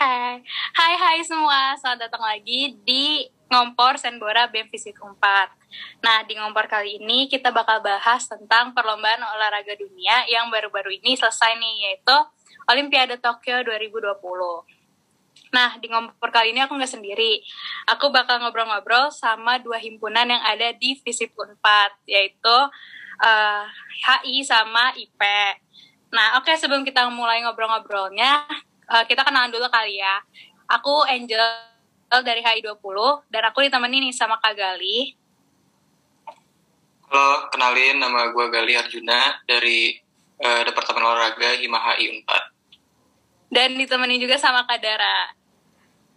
Oke. Hai hai semua, selamat datang lagi di Ngompor Senbora BEM Fisik 4. Nah, di Ngompor kali ini kita bakal bahas tentang perlombaan olahraga dunia yang baru-baru ini selesai nih, yaitu Olimpiade Tokyo 2020. Nah, di Ngompor kali ini aku nggak sendiri. Aku bakal ngobrol-ngobrol sama dua himpunan yang ada di Fisip 4, yaitu uh, HI sama IP. Nah, oke sebelum kita mulai ngobrol-ngobrolnya, uh, kita kenalan dulu kali ya. Aku Angel dari HI20 dan aku ditemani nih sama Kak Gali. Halo, kenalin nama gue Gali Arjuna dari uh, Departemen Olahraga Hima HI 4. Dan ditemani juga sama Kak Dara.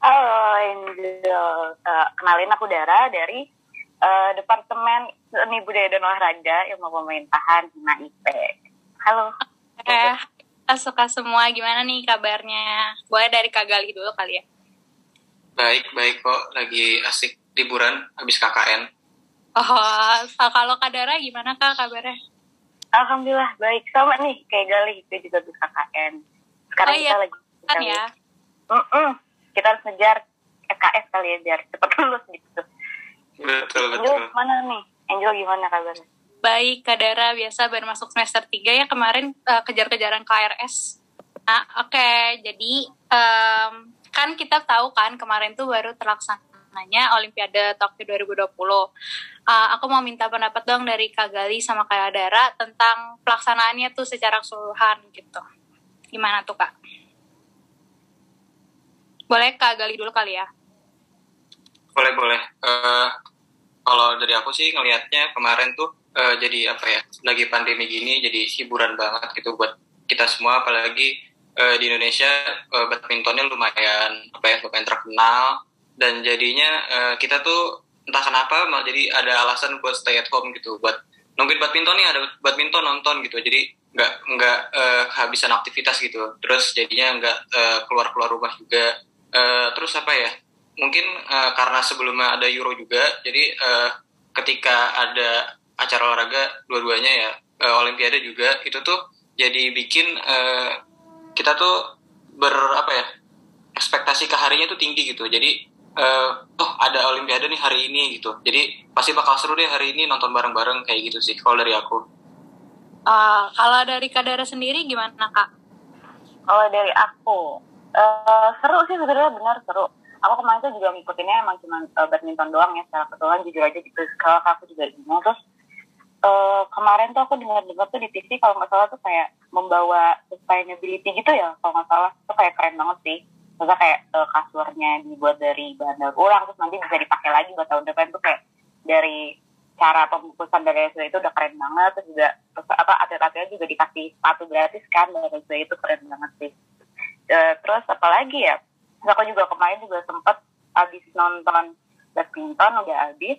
Halo Angel, uh, kenalin aku Dara dari uh, Departemen Seni Budaya dan Olahraga Ilmu Pemerintahan Hima IP. Halo. Eh, suka semua. Gimana nih kabarnya? Boleh dari Kak Gali dulu kali ya. Baik, baik kok. Lagi asik liburan habis KKN. Oh, kalau Kak Dara gimana Kak kabarnya? Alhamdulillah baik. Sama nih kayak Gali, itu juga habis KKN. Sekarang oh, iya. kita lagi kan ya. Mm -mm. Kita harus ngejar SKS kali ya biar cepat lulus gitu. Betul, Angel betul. gimana nih? Angel gimana kabarnya? Baik, Kak Dara biasa baru masuk semester 3 ya kemarin uh, kejar-kejaran KRS. Nah, oke. Okay. Jadi, um, kan kita tahu kan kemarin tuh baru terlaksananya Olimpiade Tokyo 2020. Uh, aku mau minta pendapat dong dari Kak Gali sama Kak Dara tentang pelaksanaannya tuh secara keseluruhan gitu. Gimana tuh, Kak? Boleh Kak Gali dulu kali ya? Boleh, boleh. Uh, kalau dari aku sih ngelihatnya kemarin tuh uh, jadi apa ya lagi pandemi gini jadi hiburan banget gitu buat kita semua apalagi uh, di Indonesia uh, badmintonnya lumayan apa ya lumayan terkenal. Dan jadinya uh, kita tuh entah kenapa malah jadi ada alasan buat stay at home gitu buat nungguin badminton nih ada badminton nonton gitu. Jadi nggak nggak uh, kehabisan aktivitas gitu. Terus jadinya nggak uh, keluar keluar rumah juga. Uh, terus apa ya mungkin uh, karena sebelumnya ada Euro juga jadi uh, ketika ada acara olahraga dua-duanya ya. Uh, Olimpiade juga. Itu tuh jadi bikin uh, kita tuh ber apa ya ekspektasi ke harinya tuh tinggi gitu. Jadi uh, oh ada Olimpiade nih hari ini gitu. Jadi pasti bakal seru deh hari ini nonton bareng-bareng kayak gitu sih kalau dari aku. Uh, kalau dari Kadara sendiri gimana kak? Kalau dari aku uh, seru sih sebenarnya benar seru. Aku kemarin tuh juga ngikutinnya emang cuma uh, badminton doang ya secara kebetulan jujur aja gitu. Kalau aku juga bingung terus uh, kemarin tuh aku dengar-dengar tuh di TV kalau nggak salah tuh kayak membawa sustainability gitu ya kalau nggak salah. Tuh kayak keren banget sih. Terus kayak uh, kasurnya dibuat dari bahan daur ulang terus nanti bisa dipakai lagi buat tahun depan tuh kayak dari cara pembungkusan dari SW itu udah keren banget terus juga terus apa atlet-atletnya juga dikasih sepatu gratis kan dari SW itu keren banget sih. Uh, terus apa lagi ya? Terus aku juga kemarin juga sempet abis nonton badminton udah habis.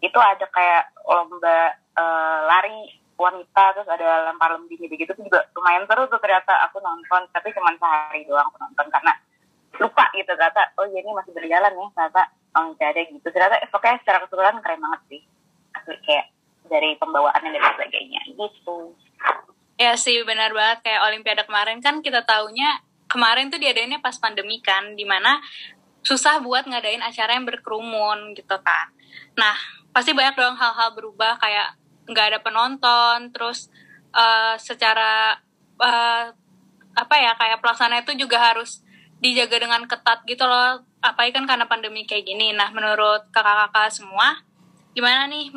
Itu ada kayak lomba uh, lari wanita terus ada lempar lembing gitu gitu juga lumayan seru tuh ternyata aku nonton. Tapi cuma sehari doang aku nonton karena lupa gitu ternyata oh ya ini masih berjalan nih ternyata olimpiade gitu. Ternyata pokoknya secara keseluruhan keren banget sih. Asli kayak dari pembawaannya dan sebagainya gitu. Ya sih benar banget. Kayak olimpiade kemarin kan kita taunya kemarin tuh diadainnya pas pandemi kan di mana susah buat ngadain acara yang berkerumun gitu kan. Nah pasti banyak dong hal-hal berubah kayak nggak ada penonton terus uh, secara uh, apa ya kayak pelaksana itu juga harus dijaga dengan ketat gitu loh. Apa kan karena pandemi kayak gini. Nah menurut kakak-kakak semua gimana nih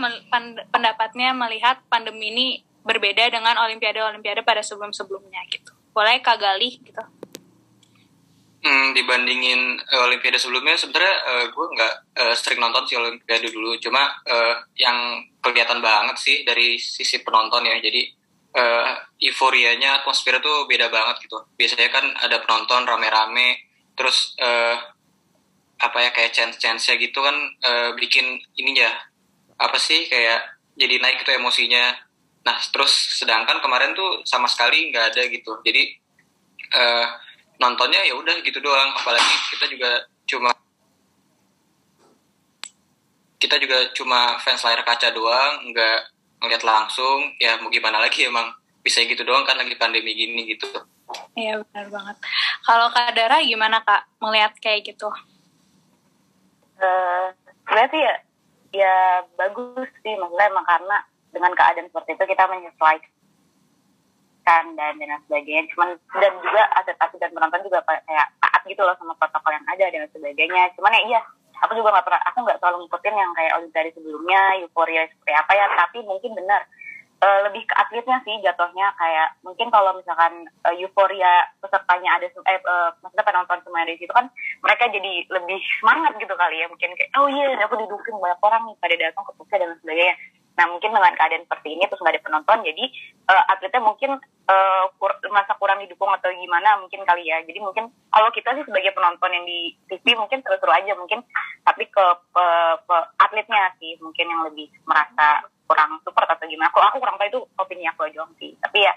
pendapatnya melihat pandemi ini berbeda dengan olimpiade-olimpiade pada sebelum-sebelumnya gitu? Boleh kak gitu. Hmm, dibandingin uh, Olimpiade sebelumnya sebenarnya uh, gue nggak uh, sering nonton sih Olimpiade dulu. Cuma uh, yang kelihatan banget sih dari sisi penonton ya. Jadi uh, euforianya atmosfer tuh beda banget gitu. Biasanya kan ada penonton rame-rame terus uh, apa ya kayak chance-chance gitu kan uh, bikin ini ya apa sih kayak jadi naik itu emosinya. Nah terus sedangkan kemarin tuh sama sekali nggak ada gitu. Jadi uh, nontonnya ya udah gitu doang. Apalagi kita juga cuma kita juga cuma fans layar kaca doang nggak ngeliat langsung. Ya mau gimana lagi emang? Bisa gitu doang kan lagi pandemi gini gitu. Iya benar banget. Kalau Kak Dara gimana Kak? Melihat kayak gitu? Uh, berarti ya ya bagus sih. Maksudnya emang karena dengan keadaan seperti itu kita menyesuaikan dan dan sebagainya. Cuman dan juga atlet-atlet dan penonton juga kayak taat gitu loh sama protokol yang ada dan sebagainya. Cuman ya iya aku juga nggak pernah aku nggak selalu ngikutin yang kayak olimpiade sebelumnya euforia seperti apa ya tapi mungkin benar uh, lebih ke atletnya sih jatuhnya kayak mungkin kalau misalkan uh, euforia pesertanya ada eh uh, maksudnya penonton semua di situ kan mereka jadi lebih semangat gitu kali ya mungkin kayak oh iya yeah, aku didukung banyak orang nih pada datang ke pusat dan sebagainya nah mungkin dengan keadaan seperti ini terus nggak ada penonton jadi uh, atletnya mungkin uh, kur masa kurang didukung atau gimana mungkin kali ya. Jadi mungkin kalau kita sih sebagai penonton yang di TV mungkin seru-seru aja mungkin tapi ke, ke, ke atletnya sih mungkin yang lebih merasa kurang support atau gimana. Aku aku kurang tahu itu opini aku aja sih. Tapi ya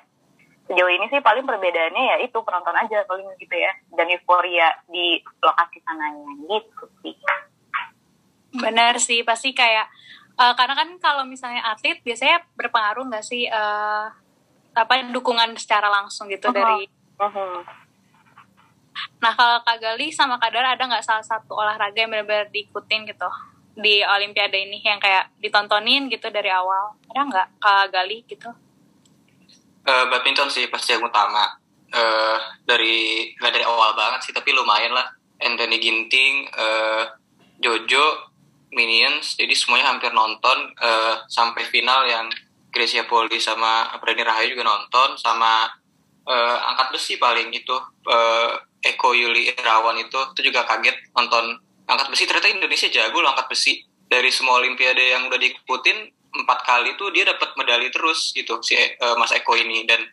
sejauh ini sih paling perbedaannya ya itu penonton aja paling gitu ya dan euforia di lokasi sananya gitu sih. Benar sih pasti kayak uh, karena kan kalau misalnya atlet biasanya berpengaruh nggak sih uh, apa dukungan secara langsung gitu uh -huh. dari uh -huh. nah kalau kak Gali sama kak Dara ada nggak salah satu olahraga yang benar-benar diikutin gitu di Olimpiade ini yang kayak ditontonin gitu dari awal ada nggak kak Gali gitu uh, badminton sih pasti yang utama uh, dari nggak dari awal banget sih tapi lumayan lah Anthony Ginting uh, Jojo Minions jadi semuanya hampir nonton uh, sampai final yang Gracia Poli sama Brani Rahayu juga nonton sama uh, angkat besi paling itu uh, Eko Yuli Irawan itu itu juga kaget nonton angkat besi. Ternyata Indonesia jago loh angkat besi. Dari semua olimpiade yang udah diikutin empat kali tuh dia dapat medali terus gitu si uh, Mas Eko ini. Dan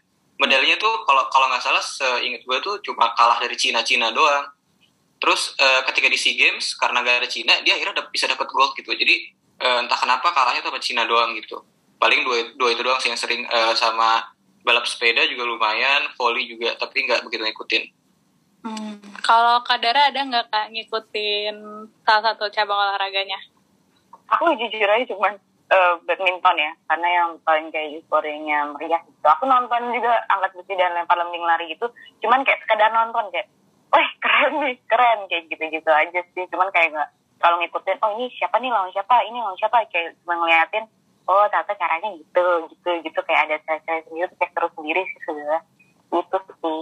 medalinya tuh kalau kalau nggak salah seingat gue tuh cuma kalah dari Cina Cina doang terus uh, ketika di Sea Games karena gak ada Cina dia akhirnya dap bisa dapat gold gitu jadi uh, entah kenapa kalahnya tuh sama Cina doang gitu paling dua dua itu doang sih yang sering uh, sama balap sepeda juga lumayan volley juga tapi nggak begitu ngikutin Hmm. Kalau Kadara ada nggak kak ngikutin salah satu cabang olahraganya? Aku jujur aja cuma uh, badminton ya, karena yang paling kayak euforianya meriah gitu. Aku nonton juga angkat besi dan lempar lembing lari gitu, cuman kayak sekedar nonton kayak, keren nih, keren kayak gitu-gitu aja sih. Cuman kayak nggak kalau ngikutin, oh ini siapa nih lawan siapa, ini lawan siapa, kayak cuma ngeliatin, oh ternyata caranya gitu, gitu, gitu kayak ada cara-cara sendiri, kayak terus sendiri sih sebenarnya. Gitu sih.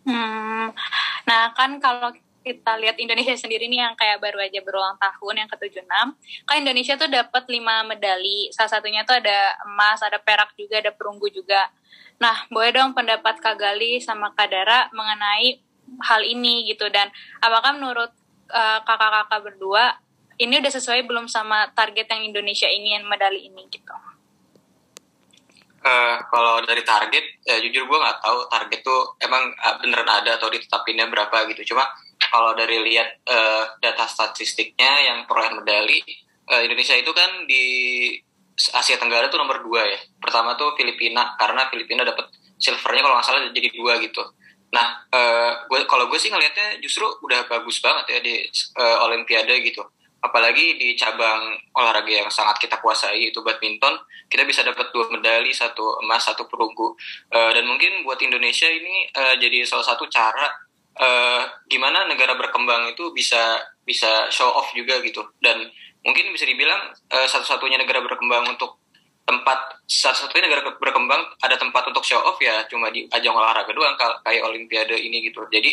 Hmm, nah kan kalau kita lihat Indonesia sendiri nih yang kayak baru aja berulang tahun yang ke-76, kan Indonesia tuh dapat 5 medali. Salah satunya tuh ada emas, ada perak juga, ada perunggu juga. Nah, boleh dong pendapat Kak Gali sama Kak Dara mengenai hal ini gitu dan apakah menurut uh, kakak-kakak berdua ini udah sesuai belum sama target yang Indonesia ingin medali ini gitu? Uh, kalau dari target, ya jujur gue nggak tahu target tuh emang uh, beneran ada atau ditetapinnya berapa gitu. Cuma kalau dari lihat uh, data statistiknya yang perolehan medali, uh, Indonesia itu kan di Asia Tenggara tuh nomor dua ya. Pertama tuh Filipina karena Filipina dapat silvernya kalau nggak salah jadi dua gitu. Nah, uh, kalau gue sih ngelihatnya justru udah bagus banget ya di uh, Olimpiade gitu. Apalagi di cabang olahraga yang sangat kita kuasai itu badminton kita bisa dapat dua medali satu emas satu perunggu. Uh, dan mungkin buat Indonesia ini uh, jadi salah satu cara uh, gimana negara berkembang itu bisa bisa show off juga gitu. Dan mungkin bisa dibilang uh, satu-satunya negara berkembang untuk tempat satu-satunya negara berkembang ada tempat untuk show off ya cuma di ajang olahraga doang kayak olimpiade ini gitu jadi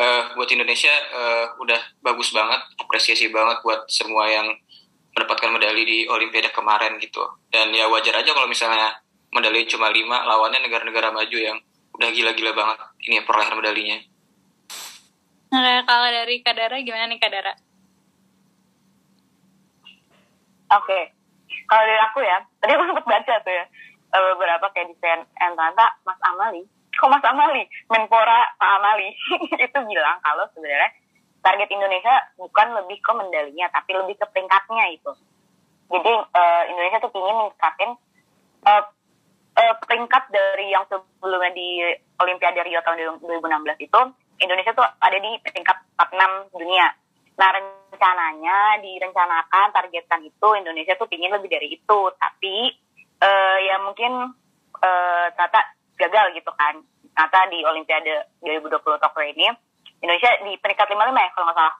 uh, buat Indonesia uh, udah bagus banget, apresiasi banget buat semua yang mendapatkan medali di Olimpiade kemarin gitu. Dan ya wajar aja kalau misalnya medali cuma lima, lawannya negara-negara maju yang udah gila-gila banget ini ya perolehan medalinya. Nah, kalau dari Kadara gimana nih Kadara? Oke, okay. Kalau dari aku ya, tadi aku sempat baca tuh ya beberapa kayak di CNN ternyata Mas Amali kok Mas Amali, Menpora Pak Amali itu bilang kalau sebenarnya target Indonesia bukan lebih ke medalinya, tapi lebih ke peringkatnya itu. Jadi uh, Indonesia tuh ingin meningkatin uh, uh, peringkat dari yang sebelumnya di Olimpiade Rio tahun 2016 itu, Indonesia tuh ada di peringkat 46 dunia. Nah rencananya direncanakan targetkan itu Indonesia tuh ingin lebih dari itu, tapi uh, ya mungkin uh, ternyata gagal gitu kan. Ternyata di Olimpiade 2020 Tokyo ini Indonesia di peringkat 55 ya kalau nggak salah?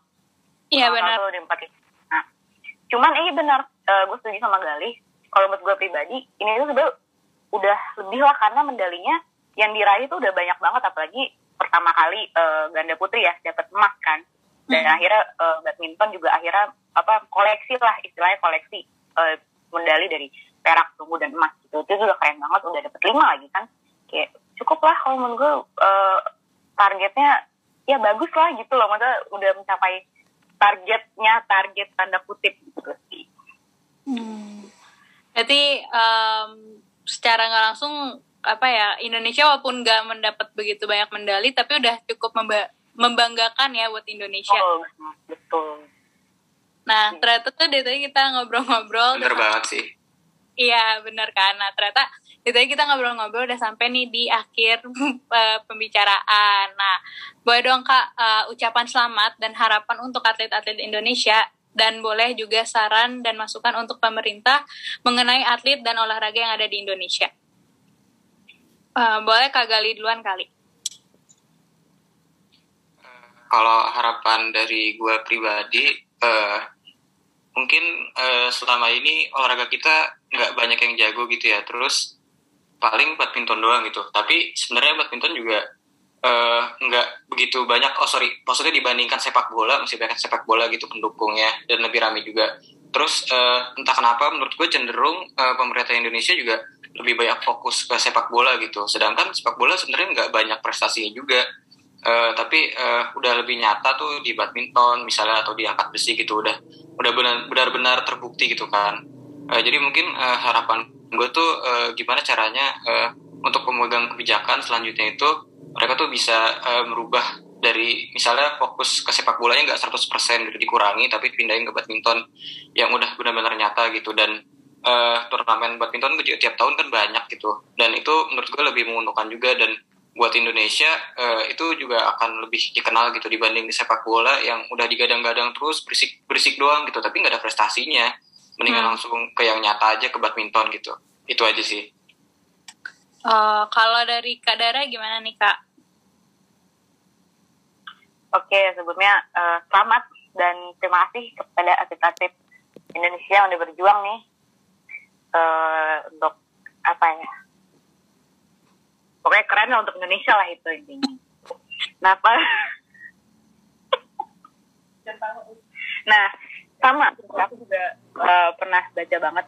Iya benar. nah cuman ini benar eh, gue setuju sama Galih kalau menurut gue pribadi ini tuh sebenarnya udah lebih lah karena medalinya yang diraih itu udah banyak banget. Apalagi pertama kali eh, ganda putri ya dapat emas kan dan Hmm. akhirnya eh, badminton juga akhirnya apa koleksi lah istilahnya koleksi eh, medali dari perak tunggu dan emas gitu itu udah keren banget udah dapet lima lagi kan kayak cukup lah kalau menurut gue eh, targetnya ya bagus lah gitu loh maksudnya udah mencapai targetnya target tanda kutip gitu sih Hmm. Berarti em, secara nggak langsung apa ya Indonesia walaupun nggak mendapat begitu banyak medali tapi udah cukup memba- membanggakan ya buat Indonesia. betul betul Nah ternyata tuh dari tadi kita ngobrol-ngobrol. bener banget sih Iya bener kan. Nah ternyata dari tadi kita ngobrol-ngobrol udah sampai nih di akhir eh, pembicaraan. Nah boleh dong kak eh, ucapan selamat dan harapan untuk atlet-atlet Indonesia dan boleh juga saran dan masukan untuk pemerintah mengenai atlet dan olahraga yang ada di Indonesia. Eh, boleh kak Gali duluan kali. Kalau harapan dari gue pribadi eh, mungkin eh, selama ini olahraga kita nggak banyak yang jago gitu ya. Terus paling badminton doang gitu. Tapi sebenarnya badminton juga eh, nggak begitu banyak. Oh sorry. Maksudnya dibandingkan sepak bola masih banyak sepak bola gitu pendukungnya dan lebih ramai juga. Terus eh, entah kenapa menurut gue cenderung eh, pemerintah Indonesia juga lebih banyak fokus ke sepak bola gitu. Sedangkan sepak bola sebenarnya nggak banyak prestasinya juga Eh, tapi eh, udah lebih nyata tuh di badminton misalnya atau di angkat besi gitu udah udah benar benar-benar terbukti gitu kan. Eh, jadi mungkin eh, harapan gue tuh eh, gimana caranya eh, untuk pemegang kebijakan selanjutnya itu mereka tuh bisa eh, merubah dari misalnya fokus ke sepak bolanya nggak 100% gitu dikurangi tapi pindahin ke badminton yang udah benar-benar nyata gitu. Dan eh, turnamen badminton tiap tahun kan banyak gitu. Dan itu menurut gue lebih menguntungkan juga dan buat Indonesia eh, itu juga akan lebih dikenal gitu dibanding di sepak bola yang udah digadang-gadang terus berisik berisik doang gitu tapi nggak ada prestasinya mendingan Hmm. langsung ke yang nyata aja ke badminton gitu itu aja sih Eh, kalau dari kak Dara gimana nih kak? Oke, sebelumnya eh, selamat dan terima kasih kepada atlet-atlet Indonesia yang udah berjuang nih eh, untuk apa ya? Untuk Indonesia lah itu intinya. Kenapa? nah, sama. Aku juga eh, pernah baca banget.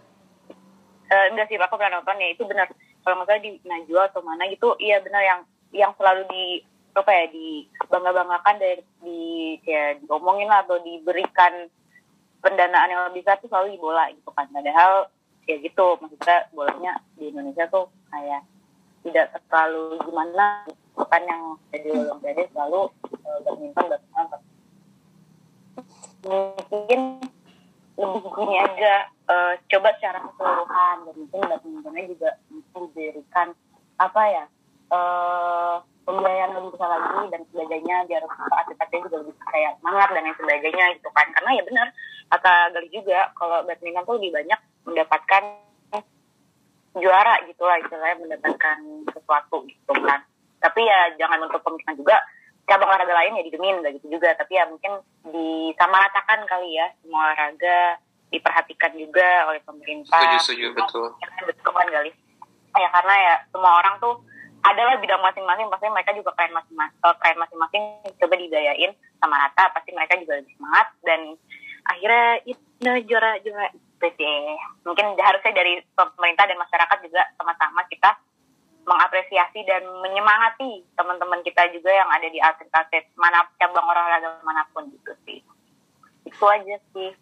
Eh, enggak sih, aku pernah nonton ya itu benar. Kalau salah di Najwa atau mana gitu, iya benar yang yang selalu di apa ya di bangga banggakan dari di ya diomongin lah atau diberikan pendanaan yang lebih besar tuh selalu di bola gitu kan padahal ya gitu maksudnya bolanya di Indonesia tuh kayak tidak terlalu gimana bukan yang jadi olimpiade selalu uh, badminton badminton mungkin lebih gini aja eh, coba secara keseluruhan dan mungkin badmintonnya juga diberikan apa ya eh pembiayaan lebih besar lagi dan sebagainya biar atlet-atletnya juga lebih kayak semangat dan lain sebagainya gitu kan. Karena ya benar kata Gali juga kalau badminton tuh lebih banyak mendapatkan juara gitu lah istilahnya mendapatkan sesuatu gitu kan. Tapi ya jangan untuk kemungkinan juga cabang olahraga lain ya didemin nggak gitu juga. Tapi ya mungkin disamaratakan kali ya semua olahraga diperhatikan juga oleh pemerintah. Setuju setuju betul. Ya, betul kan kali ya karena ya semua orang tuh adalah bidang masing-masing pasti mereka juga keren masing-masing keren masing-masing coba didayain sama rata pasti mereka juga lebih semangat dan akhirnya itu juara juara PT mungkin harusnya dari pemerintah dan masyarakat juga sama-sama kita mengapresiasi dan menyemangati teman-teman kita juga yang ada di atlet-atlet mana cabang olahraga mana pun gitu sih itu aja sih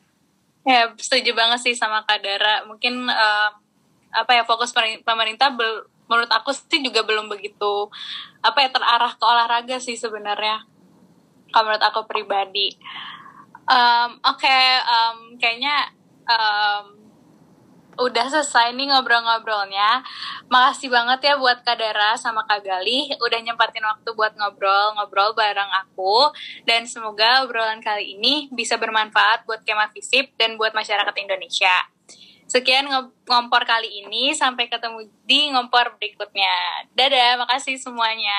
Ya, setuju banget sih sama Kak Dara. Mungkin eh, apa ya fokus pemer- pemerintah bel- menurut aku sih juga belum begitu apa ya terarah ke olahraga sih sebenarnya. Kalau menurut aku pribadi. Em, Oke, em, kayaknya em, udah selesai nih ngobrol-ngobrolnya. Makasih banget ya buat Kak Dara sama Kak Galih udah nyempatin waktu buat ngobrol-ngobrol bareng aku dan semoga obrolan kali ini bisa bermanfaat buat Kema Visip dan buat masyarakat Indonesia. Sekian ngompor kali ini, sampai ketemu di ngompor berikutnya. Dadah, makasih semuanya.